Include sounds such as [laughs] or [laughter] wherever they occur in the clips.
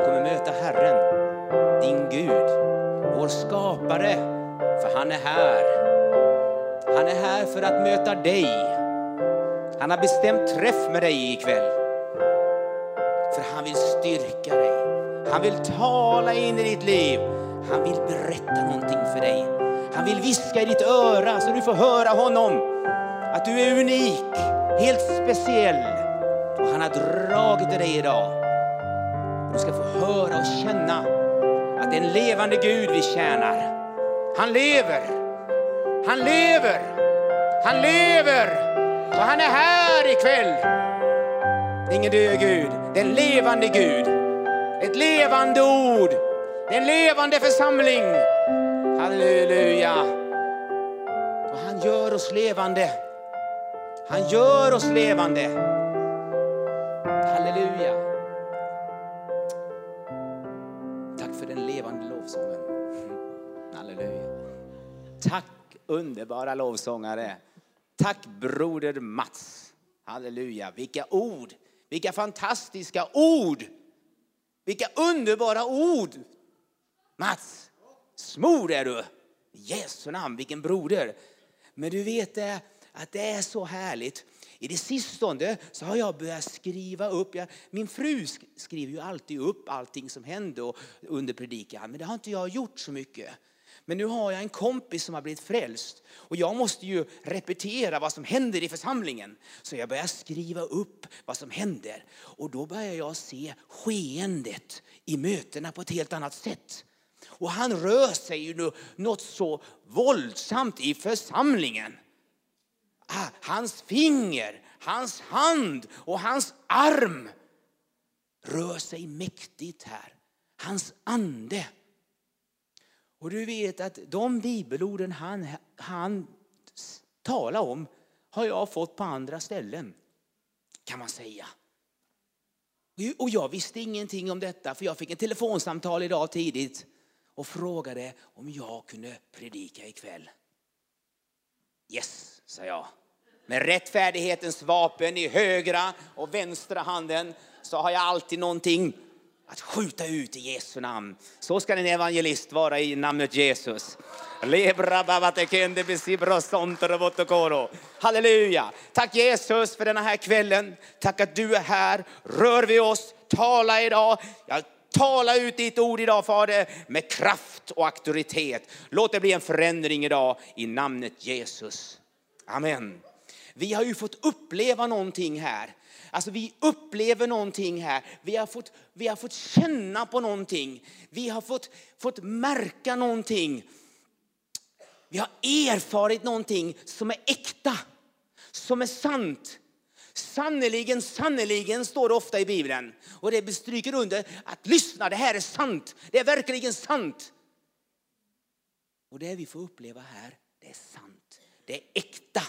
du kommer möta Herren, din Gud, vår skapare. För han är här. Han är här för att möta dig. Han har bestämt träff med dig ikväll. För han vill styrka dig. Han vill tala in i ditt liv. Han vill berätta någonting för dig. Han vill viska i ditt öra så du får höra honom. Att du är unik, helt speciell. Och han har dragit dig idag. Höra och känna att det är en levande Gud vi tjänar. Han lever. Han lever. Han lever. Och han är här ikväll. Det är ingen död Gud, det är en levande Gud. Ett levande ord. Det är en levande församling. Halleluja. Och han gör oss levande. Han gör oss levande. Underbara lovsångare. Tack broder Mats. Halleluja. Vilka ord. Vilka fantastiska ord. Vilka underbara ord. Mats, smord är du. I Jesu namn, vilken broder. Men du vet det, att det är så härligt. I det sistone så har jag börjat skriva upp, jag, min fru skriver ju alltid upp allting som händer under predikan, men det har inte jag gjort så mycket. Men nu har jag en kompis som har blivit frälst och jag måste ju repetera vad som händer i församlingen. Så jag börjar skriva upp vad som händer och då börjar jag se skeendet i mötena på ett helt annat sätt. Och han rör sig ju något så våldsamt i församlingen. Ah, hans finger, hans hand och hans arm rör sig mäktigt här. Hans ande. Och du vet att de bibelorden han, han talar om har jag fått på andra ställen, kan man säga. Och jag visste ingenting om detta för jag fick ett telefonsamtal idag tidigt och frågade om jag kunde predika ikväll. Yes, sa jag. Med rättfärdighetens vapen i högra och vänstra handen så har jag alltid någonting att skjuta ut i Jesu namn. Så ska en evangelist vara i namnet Jesus. Halleluja! Tack Jesus för den här kvällen. Tack att du är här. Rör vi oss, tala idag. Jag Tala ut ditt ord idag Fader med kraft och auktoritet. Låt det bli en förändring idag i namnet Jesus. Amen. Vi har ju fått uppleva någonting här. Alltså vi upplever någonting här. Vi har fått, vi har fått känna på någonting. Vi har fått, fått märka någonting. Vi har erfarit någonting som är äkta, som är sant. Sannerligen, sannerligen står det ofta i Bibeln. Och det bestryker under att lyssna, det här är sant. Det är verkligen sant. Och det vi får uppleva här, det är sant. Det är äkta.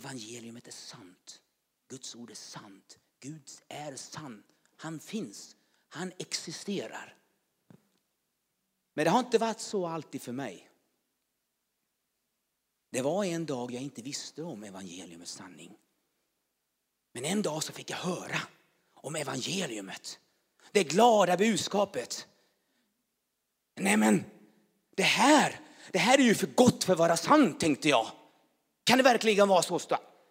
Evangeliumet är sant. Guds ord är sant. Gud är sann. Han finns. Han existerar. Men det har inte varit så alltid för mig. Det var en dag jag inte visste om evangeliumets sanning. Men en dag så fick jag höra om evangeliumet. Det glada budskapet. Nej men, det här, det här är ju för gott för att vara sant tänkte jag. Kan det verkligen vara så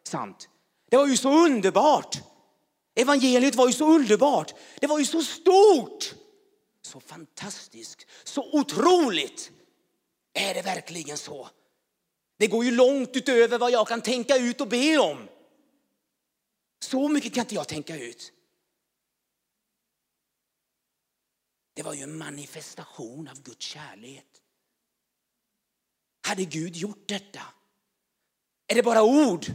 sant? Det var ju så underbart. Evangeliet var ju så underbart. Det var ju så stort. Så fantastiskt, så otroligt. Är det verkligen så? Det går ju långt utöver vad jag kan tänka ut och be om. Så mycket kan inte jag tänka ut. Det var ju en manifestation av Guds kärlek. Hade Gud gjort detta? Är det bara ord?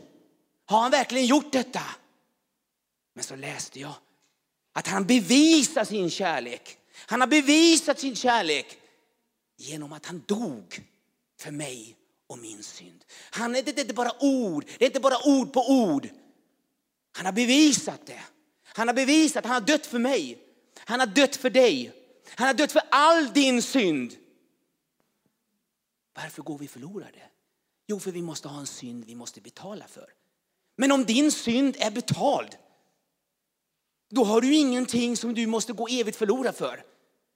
Har han verkligen gjort detta? Men så läste jag att han bevisar sin kärlek. Han har bevisat sin kärlek genom att han dog för mig och min synd. Han är det är inte bara ord, det är inte bara ord på ord. Han har bevisat det. Han har bevisat att han har dött för mig. Han har dött för dig. Han har dött för all din synd. Varför går vi förlorade? Jo, för vi måste ha en synd vi måste betala för. Men om din synd är betald, då har du ingenting som du måste gå evigt förlorad för.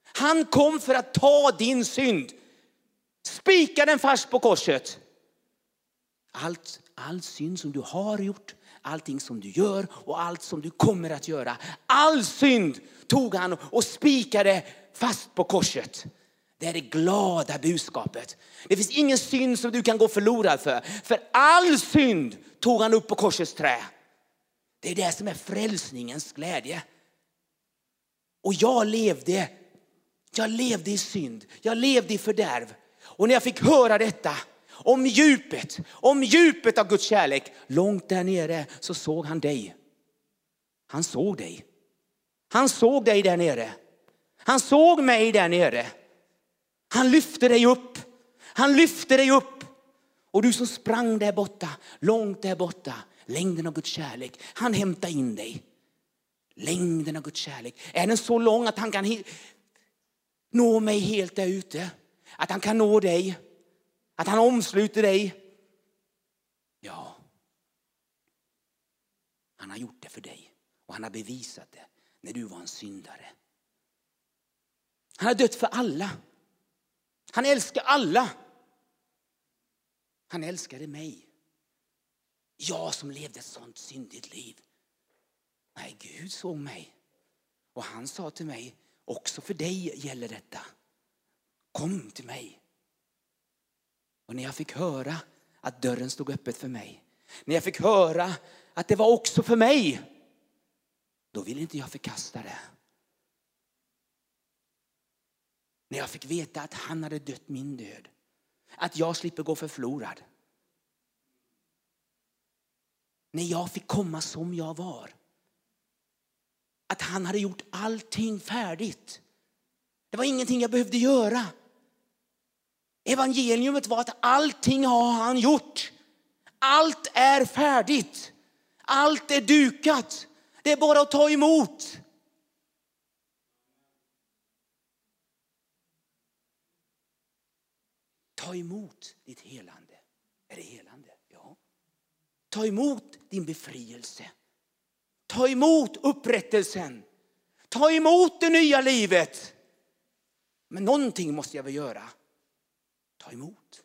Han kom för att ta din synd. Spika den fast på korset. Allt, all synd som du har gjort, allting som du gör och allt som du kommer att göra. All synd tog han och spikade fast på korset. Det är det glada budskapet. Det finns ingen synd som du kan gå förlorad för. För all synd tog han upp på korsets trä. Det är det som är frälsningens glädje. Och jag levde, jag levde i synd, jag levde i fördärv. Och när jag fick höra detta om djupet, om djupet av Guds kärlek, långt där nere så såg han dig. Han såg dig. Han såg dig där nere. Han såg mig där nere. Han lyfte dig upp. Han lyfte dig upp. Och du som sprang där borta, långt där borta, längden av Guds kärlek, han hämtar in dig. Längden av Guds kärlek, är den så lång att han kan nå mig helt där ute? Att han kan nå dig? Att han omsluter dig? Ja. Han har gjort det för dig och han har bevisat det när du var en syndare. Han har dött för alla. Han älskar alla. Han älskade mig. Jag som levde ett sånt syndigt liv. Nej, Gud såg mig. Och han sa till mig, också för dig gäller detta. Kom till mig. Och när jag fick höra att dörren stod öppet för mig, när jag fick höra att det var också för mig, då ville inte jag förkasta det. När jag fick veta att han hade dött min död. Att jag slipper gå förlorad. När jag fick komma som jag var. Att han hade gjort allting färdigt. Det var ingenting jag behövde göra. Evangeliumet var att allting har han gjort. Allt är färdigt. Allt är dukat. Det är bara att ta emot. Ta emot ditt helande. Är det helande? Ja. Ta emot din befrielse. Ta emot upprättelsen. Ta emot det nya livet. Men någonting måste jag väl göra. Ta emot.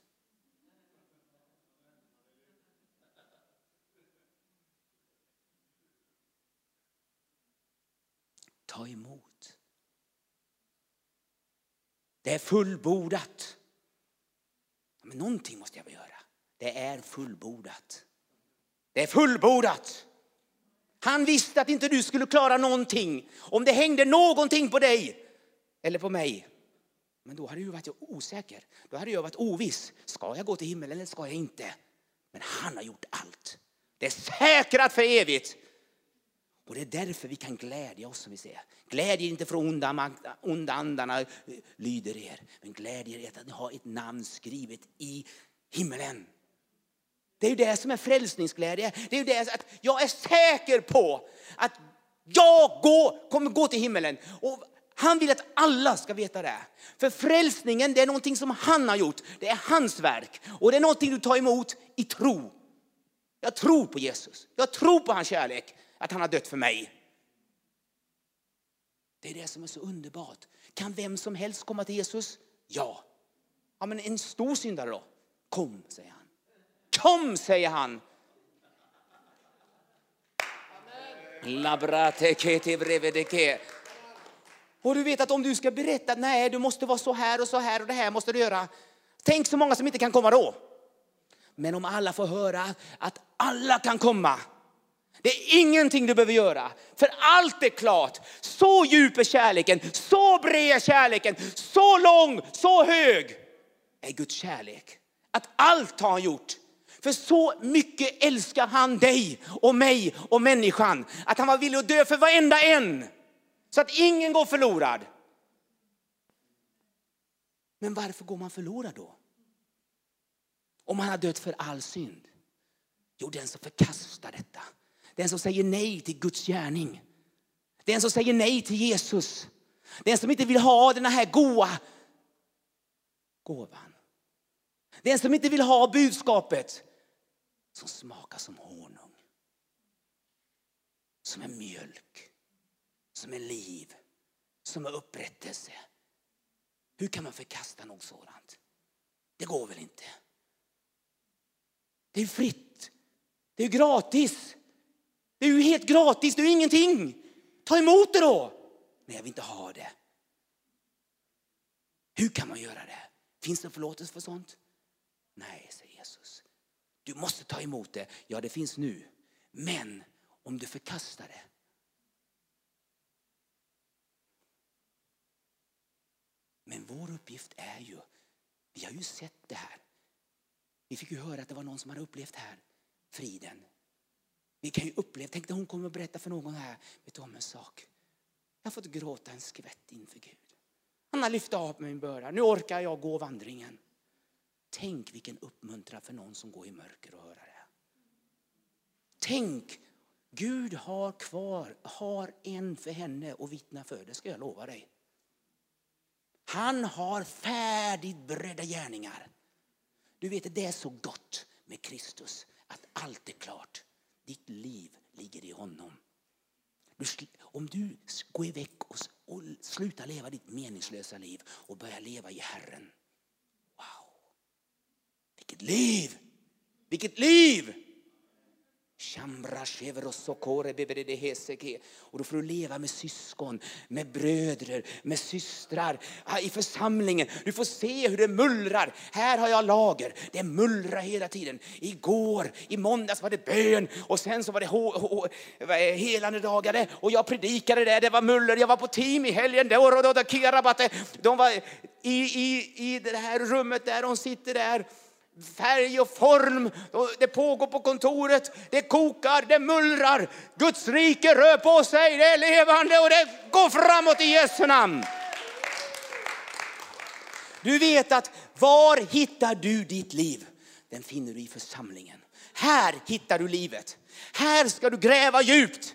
Ta emot. Det är fullbordat. Men någonting måste jag väl göra. Det är fullbordat. Det är fullbordat. Han visste att inte du skulle klara någonting om det hängde någonting på dig eller på mig. Men då hade du varit osäker. Då hade jag varit oviss. Ska jag gå till himmelen eller ska jag inte? Men han har gjort allt. Det är säkrat för evigt. Och det är därför vi kan glädja oss som vi ser. Glädje inte från onda, onda andarna eh, lyder er. Men glädje er att ni har ett namn skrivet i himmelen. Det är ju det som är frälsningsglädje. Det är ju det att jag är säker på att jag går, kommer gå till himmelen. Och han vill att alla ska veta det. För frälsningen det är någonting som han har gjort. Det är hans verk. Och det är någonting du tar emot i tro. Jag tror på Jesus. Jag tror på hans kärlek att han har dött för mig. Det är det som är så underbart. Kan vem som helst komma till Jesus? Ja. Ja, men en stor syndare då? Kom, säger han. Kom, säger han. Och du vet att om du ska berätta, nej du måste vara så här och så här och det här måste du göra. Tänk så många som inte kan komma då. Men om alla får höra att alla kan komma det är ingenting du behöver göra, för allt är klart. Så djup är kärleken, så bred är kärleken, så lång, så hög är Guds kärlek. Att allt har han gjort. För så mycket älskar han dig och mig och människan att han var villig att dö för varenda en. Så att ingen går förlorad. Men varför går man förlorad då? Om han har dött för all synd? Jo, den som förkastar detta. Den som säger nej till Guds gärning. Den som säger nej till Jesus. Den som inte vill ha den här goa gåvan. Den som inte vill ha budskapet som smakar som honung. Som är mjölk, som är liv, som är upprättelse. Hur kan man förkasta något sådant? Det går väl inte? Det är fritt. Det är gratis. Det är ju helt gratis, det är ingenting. Ta emot det då. Nej, jag vill inte ha det. Hur kan man göra det? Finns det förlåtelse för sånt? Nej, säger Jesus. Du måste ta emot det. Ja, det finns nu. Men om du förkastar det. Men vår uppgift är ju, vi har ju sett det här. Vi fick ju höra att det var någon som hade upplevt här, friden. Vi kan ju uppleva, tänk när hon kommer och berättar för någon här, vet du om en sak? Jag har fått gråta en skvätt inför Gud. Han har lyft av min börda, nu orkar jag gå vandringen. Tänk vilken uppmuntran för någon som går i mörker och höra det. Tänk, Gud har kvar, har en för henne att vittna för, det ska jag lova dig. Han har färdigt beredda gärningar. Du vet, det är så gott med Kristus att allt är klart. Ditt liv ligger i honom. om du går iväg och, och slutar leva ditt meningslösa liv och börjar leva i Herren. Wow! Vilket liv! Vilket liv! Och då får du leva med syskon, med bröder, med systrar i församlingen. Du får se hur det mullrar. Här har jag lager. Det mullrar hela tiden. Igår, i måndags var det bön och sen så var det helande dagar och jag predikade där. Det var muller. Jag var på team i helgen. De var i, i, i det här rummet där de sitter där färg och form. Det pågår på kontoret, det kokar, det mullrar. Guds rike rör på sig, det är levande och det går framåt i Jesu namn. Du vet att var hittar du ditt liv? Den finner du i församlingen. Här hittar du livet. Här ska du gräva djupt.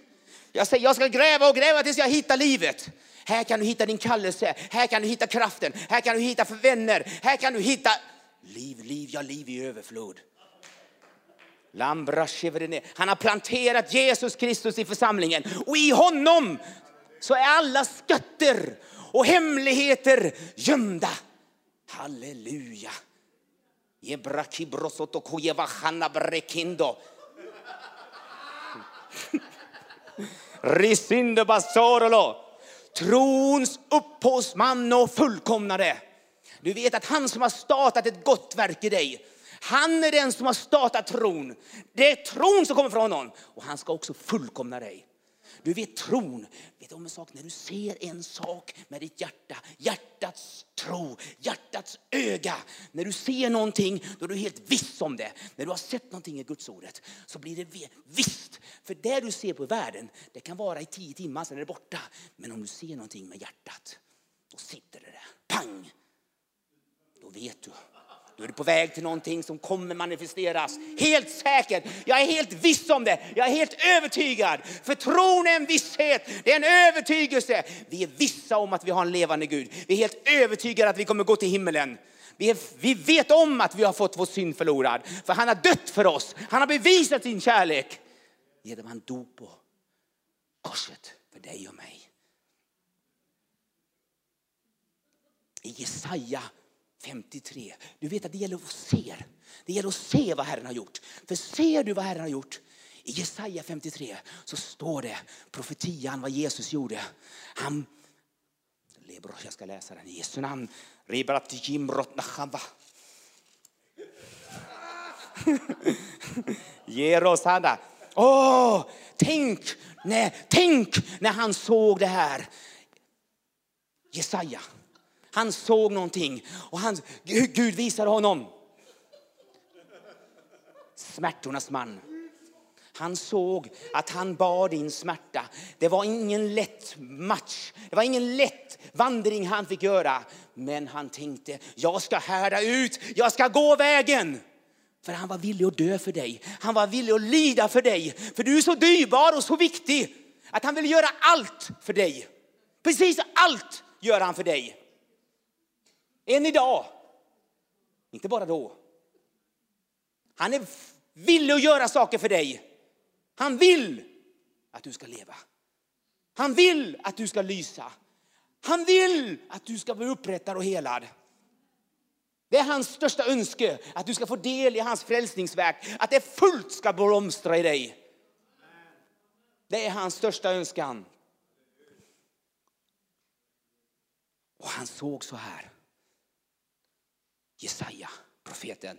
Jag säger jag ska gräva och gräva tills jag hittar livet. Här kan du hitta din kallelse, här kan du hitta kraften, här kan du hitta för vänner, här kan du hitta Liv, liv, ja liv i överflöd. Han har planterat Jesus Kristus i församlingen och i honom så är alla skatter och hemligheter gömda. Halleluja. Risinde basorolo. Trons upphovsman och fullkomnare. Du vet att han som har startat ett gott verk i dig, han är den som har startat tron. Det är tron som kommer från honom och han ska också fullkomna dig. Du vet tron, vet om en sak, när du ser en sak med ditt hjärta, hjärtats tro, hjärtats öga. När du ser någonting, då är du helt viss om det. När du har sett någonting i Guds ordet så blir det visst. För det du ser på världen, det kan vara i tio timmar, sen är det borta. Men om du ser någonting med hjärtat, då sitter det där. Pang! Då vet du. Då är du på väg till någonting som kommer manifesteras. Helt säkert. Jag är helt viss om det. Jag är helt övertygad. För tron är en visshet. Det är en övertygelse. Vi är vissa om att vi har en levande Gud. Vi är helt övertygade att vi kommer gå till himmelen. Vi, är, vi vet om att vi har fått vår synd förlorad. För han har dött för oss. Han har bevisat sin kärlek. Genom han dog på korset för dig och mig. I Jesaja 53. Du vet att det gäller att se. Det gäller att se vad Herren har gjort. För ser du vad Herren har gjort i Jesaja 53 så står det profetian vad Jesus gjorde. Han, jag ska läsa den i Jesu namn. Ge [laughs] Åh, tänk när, tänk när han såg det här. Jesaja, han såg någonting och han, Gud visade honom smärtornas man. Han såg att han bar din smärta. Det var ingen lätt match. Det var ingen lätt vandring han fick göra. Men han tänkte, jag ska härda ut, jag ska gå vägen. För han var villig att dö för dig. Han var villig att lida för dig. För du är så dyrbar och så viktig att han vill göra allt för dig. Precis allt gör han för dig. Än idag. Inte bara då. Han är villig att göra saker för dig. Han vill att du ska leva. Han vill att du ska lysa. Han vill att du ska bli upprättad och helad. Det är hans största önske, att du ska få del i hans frälsningsverk, att det fullt ska blomstra i dig. Det är hans största önskan. Och han såg så här. Jesaja, profeten.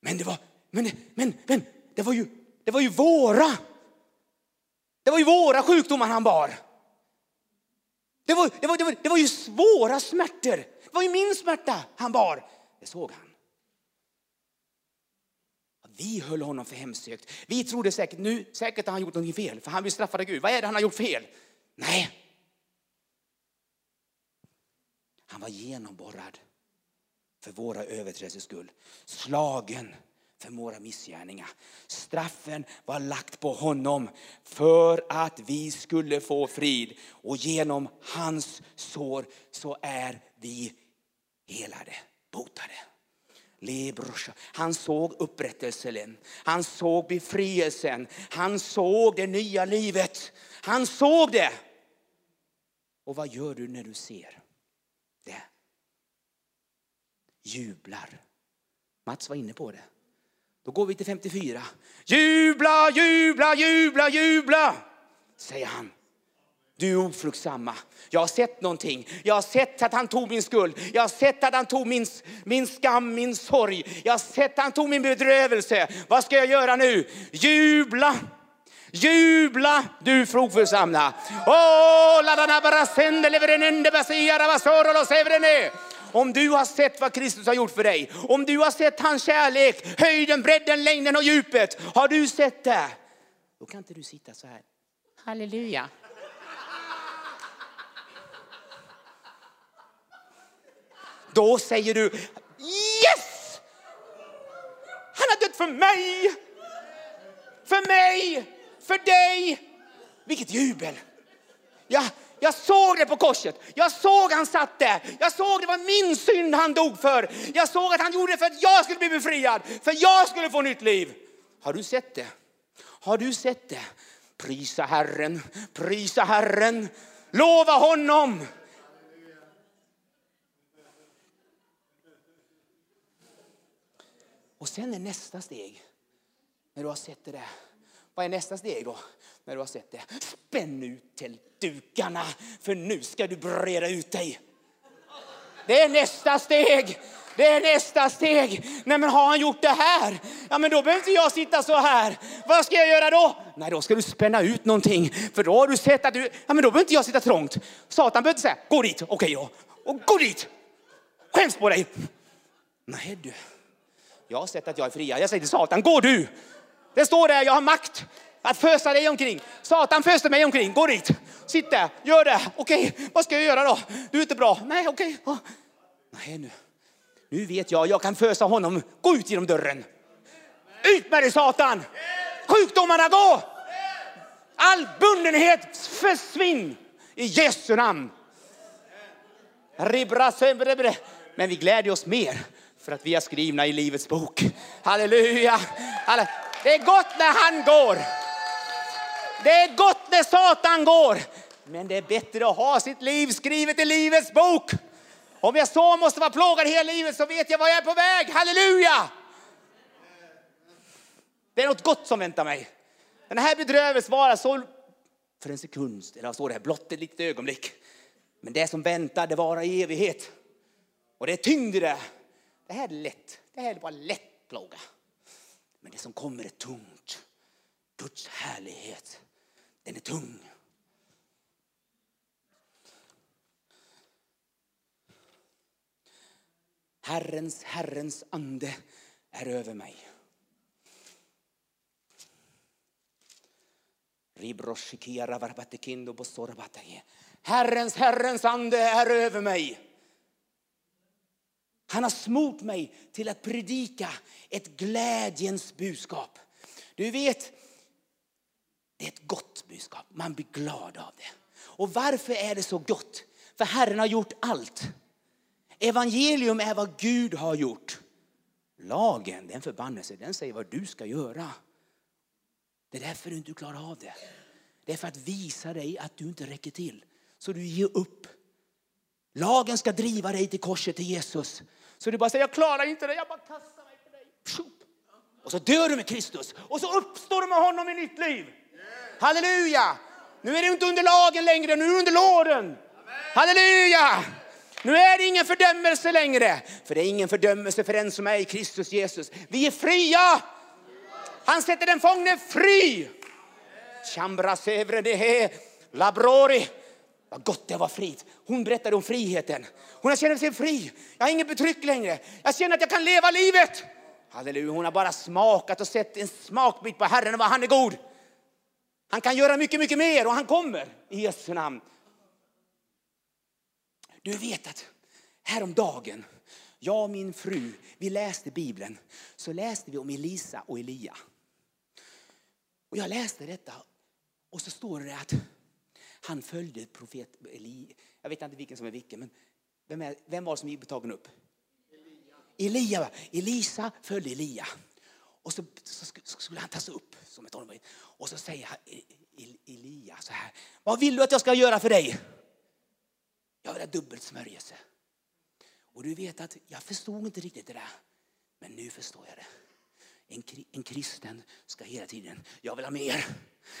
Men det var, men, men, men, det var ju, det var ju våra. Det var ju våra sjukdomar han bar. Det var, det, var, det, var, det var ju svåra smärtor. Det var ju min smärta han bar. Det såg han. Vi höll honom för hemsökt. Vi trodde säkert nu säkert att han gjort något fel, för han vill straffa Gud. Vad är det han har gjort fel? Nej. Han var genomborrad för våra överträdelsers skull. Slagen för våra missgärningar. Straffen var lagt på honom för att vi skulle få frid. Och genom hans sår så är vi helade, botade. Han såg upprättelsen, han såg befrielsen, han såg det nya livet. Han såg det. Och vad gör du när du ser det? Jublar. Mats var inne på det. Då går vi till 54. Jubla, jubla, jubla, jubla, säger han. Du ofruktsamma. Jag har sett någonting. Jag har sett att han tog min skuld. Jag har sett att han tog min, min skam, min sorg. Jag har sett att han tog min bedrövelse. Vad ska jag göra nu? Jubla! Jubla du ofruktsamma. Åh, la bara sende leverenende basia vasoro los evrene! Om du har sett vad Kristus har gjort för dig, om du har sett hans kärlek, höjden, bredden, längden och djupet. Har du sett det? Då kan inte du sitta så här. Halleluja. Då säger du yes! Han har dött för mig, för mig, för dig. Vilket jubel! Ja, jag såg det på korset. Jag såg han satt där. Jag såg det var min synd han dog för. Jag såg att han gjorde det för att jag skulle bli befriad, för jag skulle få nytt liv. Har du sett det? Har du sett det? Prisa Herren, prisa Herren, lova honom. Och sen är nästa steg, när du har sett det där. Vad är nästa steg då? När du har sett det. Spänn ut tältdukarna, för nu ska du breda ut dig. Det är nästa steg. Det är nästa steg. Nej, men har han gjort det här? Ja, men då behöver inte jag sitta så här. Vad ska jag göra då? Nej, då ska du spänna ut någonting. För då har du sett att du... Ja, men då behöver inte jag sitta trångt. Satan behöver inte säga, gå dit. Okej okay, då. Och gå dit. Skäms på dig. Nej du. Jag har sett att jag är fria. Jag säger till Satan, gå du. Det står där, jag har makt att fösa dig omkring. Satan föste mig omkring. Gå dit. Sitt där. Gör det. Okej, okay. vad ska jag göra då? Du är inte bra. Nej, okej. Okay. Nej, nu. Nu vet jag, jag kan fösa honom. Gå ut genom dörren. Ut med dig Satan. Sjukdomarna gå. All bundenhet försvinn i Jesu namn. Men vi glädjer oss mer för att vi är skrivna i Livets bok. Halleluja! Det är gott när han går. Det är gott när Satan går. Men det är bättre att ha sitt liv skrivet i Livets bok. Om jag så måste vara plågad hela livet så vet jag var jag är på väg. Halleluja! Det är något gott som väntar mig. Den här bedrövelsen varar så för en sekund, eller vad står det här, blott ett litet ögonblick. Men det som väntar, det varar i evighet. Och det är tyngd i det. Det här är lätt. Det här är bara lätt plåga. Men det som kommer är tungt. Guds härlighet, den är tung. Herrens, Herrens ande är över mig. Herrens, Herrens ande är över mig. Han har smort mig till att predika ett glädjens budskap. Du vet, det är ett gott budskap. Man blir glad av det. Och varför är det så gott? För Herren har gjort allt. Evangelium är vad Gud har gjort. Lagen, den förbannelse, den säger vad du ska göra. Det är därför du inte klarar av det. Det är för att visa dig att du inte räcker till. Så du ger upp. Lagen ska driva dig till korset till Jesus. Så du bara säger, jag klarar inte det, jag bara kastar mig på dig. Och så dör du med Kristus. Och så uppstår du med honom i nytt liv. Halleluja! Nu är du inte under lagen längre, nu är du under låren. Halleluja! Nu är det ingen fördömelse längre. För det är ingen fördömelse för den som är i Kristus Jesus. Vi är fria. Han sätter den fångne fri. Chambra sevre labrori. Vad gott det var frit. Hon berättade om friheten. Hon känner sig fri. Jag har inget betryck längre. Jag känner att jag kan leva livet. Halleluja, hon har bara smakat och sett en smakbit på Herren och vad han är god. Han kan göra mycket, mycket mer och han kommer i Jesu namn. Du vet att häromdagen, jag och min fru, vi läste Bibeln. Så läste vi om Elisa och Elia. Och jag läste detta och så står det att han följde profet Elia. Jag vet inte vilken som är vilken, men vem, är, vem var det som gick tagen upp? Elia. Elia. Elisa följde Elia. Och så, så, skulle han tas upp som ett tonåring. Och så säger han, e-, e-, Elia så här. Vad vill du att jag ska göra för dig? Jag vill ha dubbelt smörjelse. Och du vet att jag förstod inte riktigt det där. Men nu förstår jag det. En, en kristen ska hela tiden, jag vill ha mer.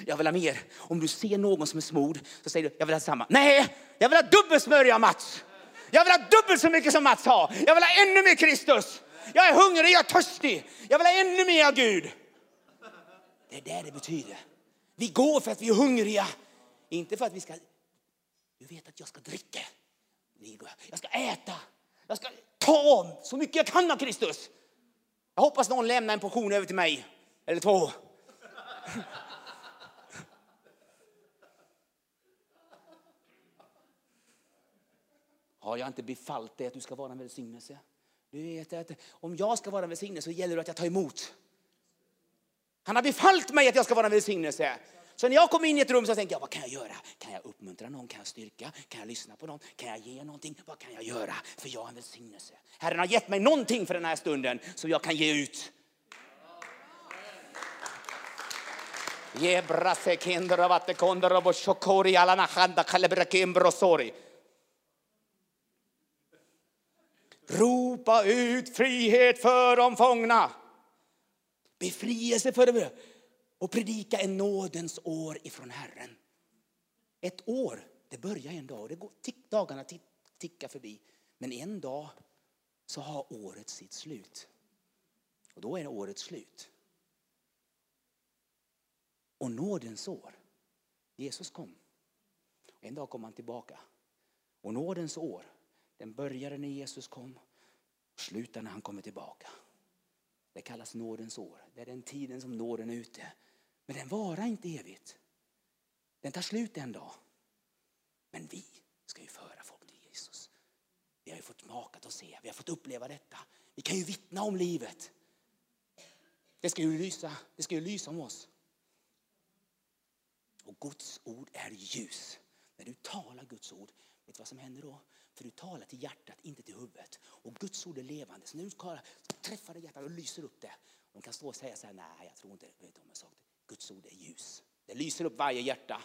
Jag vill ha mer. Om du ser någon som är smord så säger du, jag vill ha samma. Nej, jag vill ha dubbelt smörja Mats. Jag vill ha dubbelt så mycket som Mats har. Jag vill ha ännu mer Kristus. Jag är hungrig, jag är törstig. Jag vill ha ännu mer av Gud. Det är det det betyder. Vi går för att vi är hungriga. Inte för att vi ska... Du vet att jag ska dricka. Jag ska äta. Jag ska ta så mycket jag kan av Kristus. Jag hoppas någon lämnar en portion över till mig. Eller två. [laughs] Har jag inte befallt dig att du ska vara en välsignelse? Du vet att om jag ska vara en välsignelse så gäller det att jag tar emot. Han har befallt mig att jag ska vara en välsignelse. Så när jag kommer in i ett rum så tänker jag, vad kan jag göra? Kan jag uppmuntra någon? Kan jag styrka? Kan jag lyssna på någon? Kan jag ge någonting? Vad kan jag göra? För jag är en välsignelse. Herren har gett mig någonting för den här stunden som jag kan ge ut. Ropa ut frihet för de fångna. Befrielse för dem och predika en nådens år ifrån Herren. Ett år, det börjar en dag. Det går, tick, dagarna tickar förbi. Men en dag så har året sitt slut. Och då är året slut. Och nådens år. Jesus kom. En dag kom han tillbaka. Och nådens år, den började när Jesus kom slutar när han kommer tillbaka. Det kallas nådens år. Det är den tiden som nåden är ute. Men den varar inte evigt. Den tar slut en dag. Men vi ska ju föra folk till Jesus. Vi har ju fått smaka och se, vi har fått uppleva detta. Vi kan ju vittna om livet. Det ska ju lysa, det ska ju lysa om oss. Och Guds ord är ljus. När du talar Guds ord, vet du vad som händer då? För du talar till hjärtat, inte till huvudet. Och Guds ord är levande. Så när du träffar det hjärtat och lyser upp det. De kan stå och säga så här, nej jag tror inte vet om jag sagt Guds ord är ljus. Det lyser upp varje hjärta.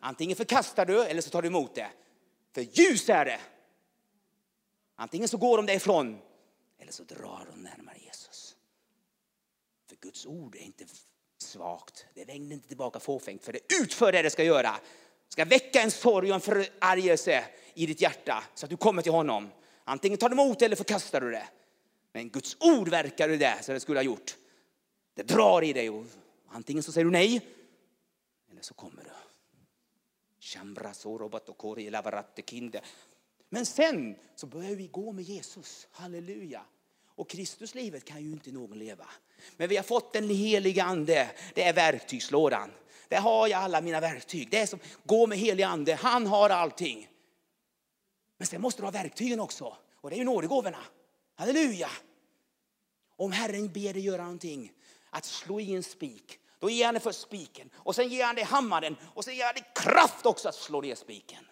Antingen förkastar du eller så tar du emot det. För ljus är det. Antingen så går de därifrån eller så drar de närmare Jesus. För Guds ord är inte svagt. Det vänder inte tillbaka fåfängt för det utför det det ska göra. Det ska väcka en sorg och en förargelse i ditt hjärta så att du kommer till honom. Antingen tar du emot det eller förkastar du det. Men Guds ord verkar i det så det skulle ha gjort. Det drar i dig och Antingen så säger du nej, eller så kommer du. Men sen så börjar vi gå med Jesus. Halleluja. Och Kristuslivet kan ju inte någon leva. Men vi har fått den heliga ande. Det är verktygslådan. Där har jag alla mina verktyg. Det är som gå med helig ande. Han har allting. Men sen måste du ha verktygen också. Och det är ju nådegåvorna. Halleluja. Om Herren ber dig göra någonting, att slå i en spik, då ger han dig först spiken. Och sen ger han dig hammaren och sen ger han dig kraft också att slå ner spiken.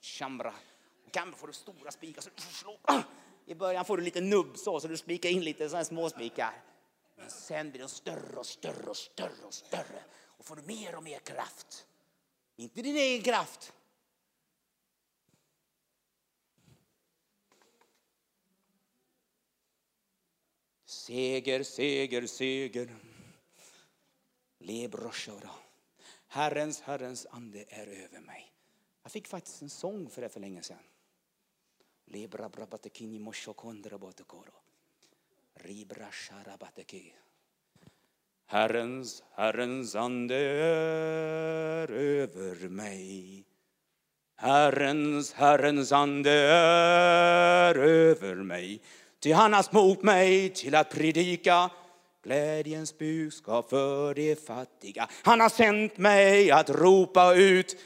Chamra. Kanske får du stora spikar så du slår. Ah! I början får du lite nubb så, så du spikar in lite sådana små spikar. Sen blir de större och större och större och större. Och får du mer och mer kraft. Inte din egen kraft. Seger, seger, seger. Lebroshora. Herrens, Herrens ande är över mig. Jag fick faktiskt en sång för det för länge sedan. Lebra brabatekini moshokondra botekoro. Ribra sharabateki. Herrens, Herrens ande är över mig. Herrens, Herrens ande är över mig. Ty han har smort mig till att predika glädjens budskap för de fattiga. Han har sänt mig att ropa ut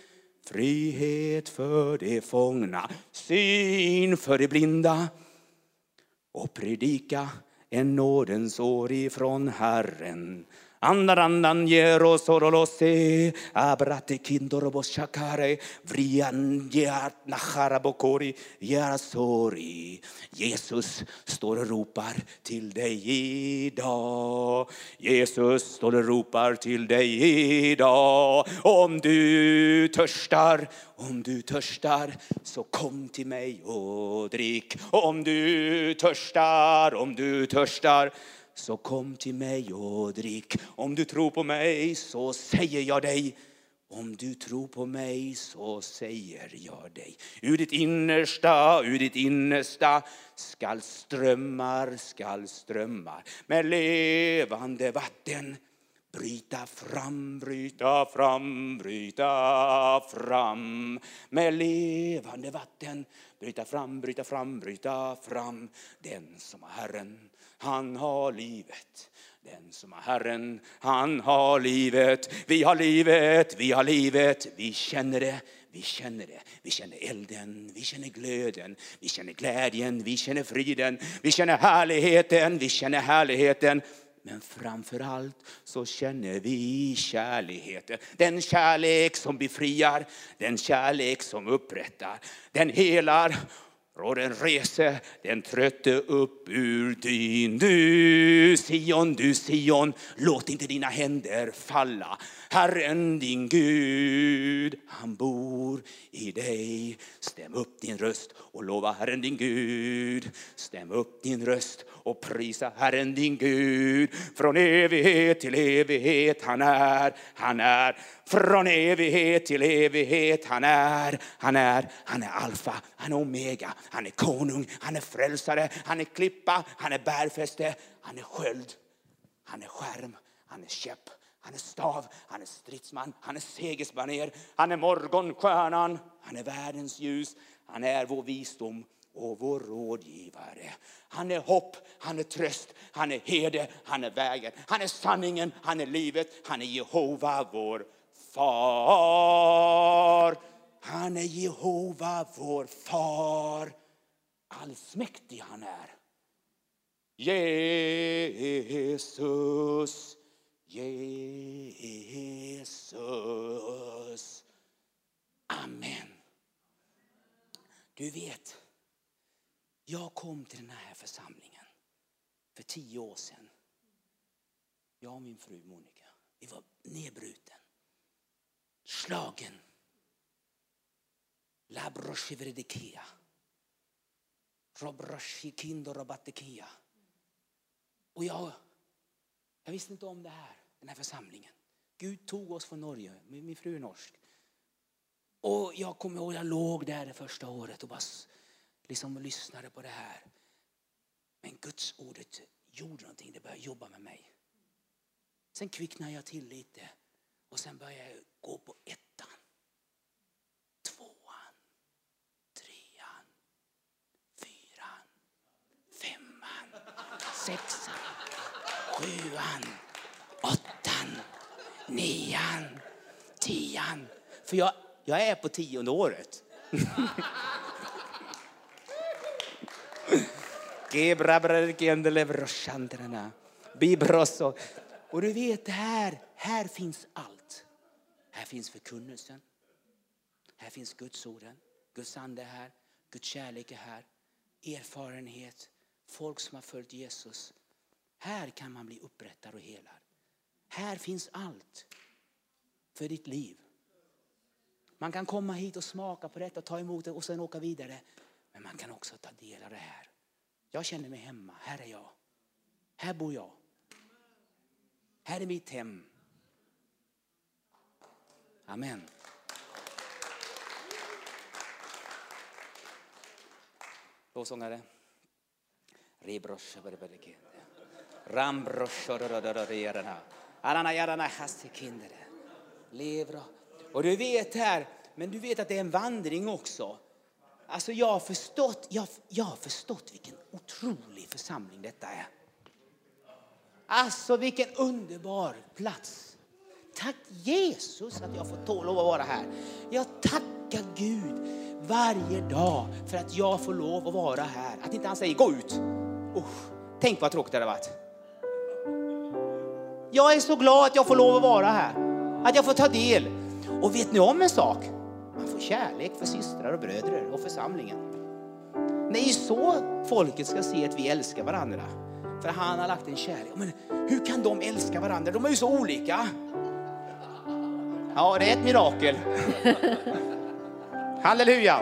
frihet för de fångna, syn för de blinda och predika en nådens år ifrån Herren. Andarandan jero sorolose abrate kindorobos shakare vrian jat nacharabokori sori. Jesus står och ropar till dig idag. Jesus står och ropar till dig idag. Om du törstar, om du törstar så kom till mig och drick. Om du törstar, om du törstar så kom till mig och drick. Om du tror på mig så säger jag dig om du tror på mig så säger jag dig. Ur ditt innersta, ur ditt innersta skall strömmar, skall strömmar med levande vatten bryta fram, bryta fram, bryta fram med levande vatten. Bryta fram, bryta fram, bryta fram. Den som har Herren han har livet. Den som har Herren, han har livet. Vi har livet, vi har livet, vi känner det. Vi känner det. Vi känner elden, vi känner glöden, vi känner glädjen, vi känner friden, vi känner härligheten, vi känner härligheten. Men framför allt så känner vi kärleken. Den kärlek som befriar, den kärlek som upprättar, den helar och den rese den trötte upp ur dyn. Du Sion, du Sion, låt inte dina händer falla. Herren din Gud, han bor i dig. Stäm upp din röst och lova Herren din Gud. Stäm upp din röst och prisa Herren din Gud. Från evighet till evighet han är, han är. Från evighet till evighet han är, han är. Han är alfa, han är omega, han är konung, han är frälsare, han är klippa, han är bärfäste, han är sköld, han är skärm, han är käpp. Han är stav, han är stridsman, han är segersbaner, han är morgonstjärnan, han är världens ljus, han är vår visdom och vår rådgivare. Han är hopp, han är tröst, han är herde, han är vägen, han är sanningen, han är livet, han är Jehova vår far. Han är Jehova vår far. Allsmäktig han är. Jesus, Jesus. Amen. Du vet, jag kom till den här församlingen för tio år sedan. Jag och min fru Monica, vi var nedbruten, slagen. Labroshiveredekea. Robroshikindorabatekia. Och jag, jag visste inte om det här, den här församlingen. Gud tog oss från Norge, min fru är norsk. Och jag kommer ihåg, jag låg där det första året och bara liksom lyssnade på det här. Men Guds ordet gjorde någonting, det började jobba med mig. Sen kvicknade jag till lite och sen började jag gå på ettan. Tvåan. Trean. Fyran. Femman. Sexan. Sjuan. Åttan. Nian. Tian. För jag, jag är på tionde året. [laughs] Och du vet, här, här finns allt. Här finns förkunnelsen. Här finns Guds orden. Guds ande är här. Guds kärlek är här. Erfarenhet. Folk som har följt Jesus. Här kan man bli upprättad och helad. Här finns allt för ditt liv. Man kan komma hit och smaka på detta, ta emot det och sen åka vidare. Men man kan också ta del av det här. Jag känner mig hemma. Här är jag. Här bor jag. Här är mitt hem. Amen. Lovsångare. Och du vet här, men du vet att det är en vandring också. Alltså jag har förstått, jag, jag har förstått vilken otrolig församling detta är. Alltså vilken underbar plats. Tack Jesus att jag får tål att vara här. Jag tackar Gud varje dag för att jag får lov att vara här. Att inte han säger gå ut. Usch, tänk vad tråkigt det hade varit. Jag är så glad att jag får lov att vara här. Att jag får ta del. Och vet ni om en sak? Få kärlek för systrar och bröder och församlingen. Det är så folket ska se att vi älskar varandra. För han har lagt en kärlek. Men hur kan de älska varandra? De är ju så olika. Ja, det är ett mirakel. [laughs] Halleluja.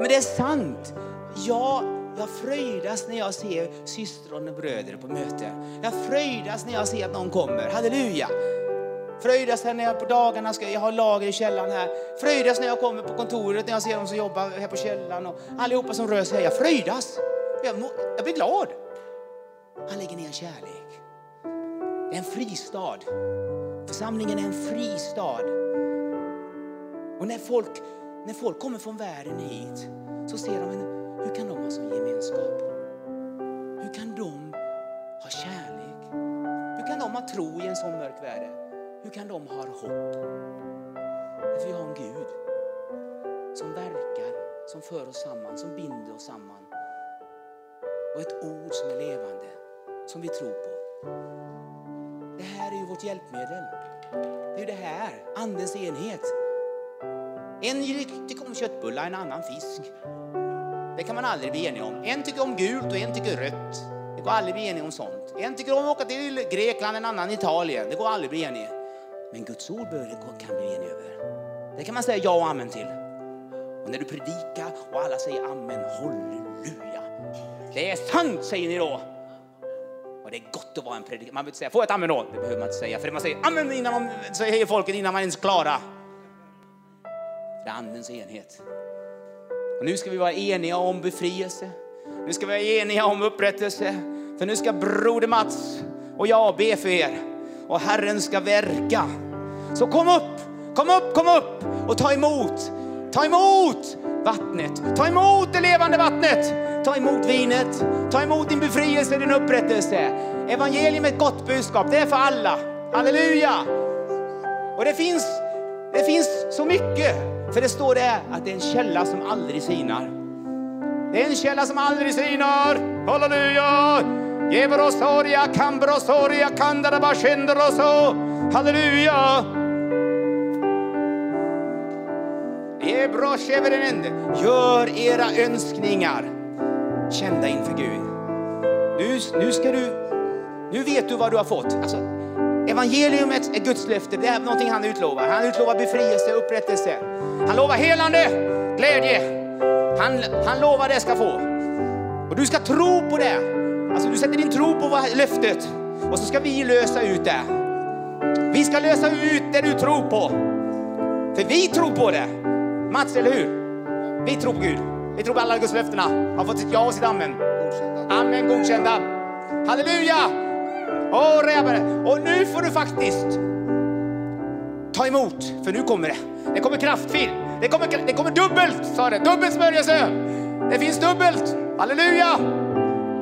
Men det är sant. Jag, jag fröjdas när jag ser systrar och bröder på möte. Jag fröjdas när jag ser att någon kommer. Halleluja. Fröjdas när jag på dagarna ska, jag har lager i källaren här. Fröjdas när jag kommer på kontoret, när jag ser dem som jobbar här på källaren och allihopa som rör sig här. Jag fröjdas. Jag, jag blir glad. Han lägger ner kärlek. Det är en fristad. Församlingen är en fristad. Och när folk, när folk kommer från världen hit så ser de, en, hur kan de ha sån gemenskap? Hur kan de ha kärlek? Hur kan de ha tro i en sån mörk värld? Hur kan de ha hopp? För vi har en Gud som verkar, som för oss samman, som binder oss samman. Och ett ord som är levande som vi tror på. Det här är ju vårt hjälpmedel. Det är ju det här, andens enhet. En tycker om köttbullar, en annan fisk. Det kan man aldrig bli enig om. En tycker om gult och en tycker rött. Det går aldrig bli enig om sånt. En tycker om att åka till Grekland, en annan Italien. Det går aldrig bli enig. Men Guds ord kan bli enig över. Det kan man säga ja och amen till. Och när du predikar och alla säger amen, halleluja. Det är sant säger ni då. Och det är gott att vara en predikant. Man behöver inte säga, jag ett amen då. Det behöver man inte säga. För man säger amen innan man säger folket innan man ens klarar. klara. Det är andens enhet. Och nu ska vi vara eniga om befrielse. Nu ska vi vara eniga om upprättelse. För nu ska broder Mats och jag be för er. Och Herren ska verka. Så kom upp, kom upp, kom upp och ta emot. Ta emot vattnet. Ta emot det levande vattnet. Ta emot vinet. Ta emot din befrielse, din upprättelse. Evangelium är ett gott budskap. Det är för alla. Halleluja! Och det finns, det finns så mycket. För det står där att det är en källa som aldrig sinar. Det är en källa som aldrig sinar. Halleluja! Gebrosoria, kambrosoria, kandarabashendroso. Halleluja! Gör era önskningar kända inför Gud. Nu, nu ska du, nu vet du vad du har fått. Alltså, evangeliumet är Guds löfte. Det är någonting han utlovar. Han utlovar befrielse, upprättelse. Han lovar helande, glädje. Han, han lovar det ska få. Och du ska tro på det. Alltså du sätter din tro på löftet och så ska vi lösa ut det. Vi ska lösa ut det du tror på. För vi tror på det. Mats, eller hur? Vi tror på Gud. Vi tror på alla Guds löftena. Har fått sitt ja och sitt amen. Amen, godkända. Halleluja! Rebare. Och nu får du faktiskt ta emot, för nu kommer det. Det kommer kraftfil. Det kommer, det kommer dubbelt, sa det. Dubbelt smörjelse. Det finns dubbelt. Halleluja!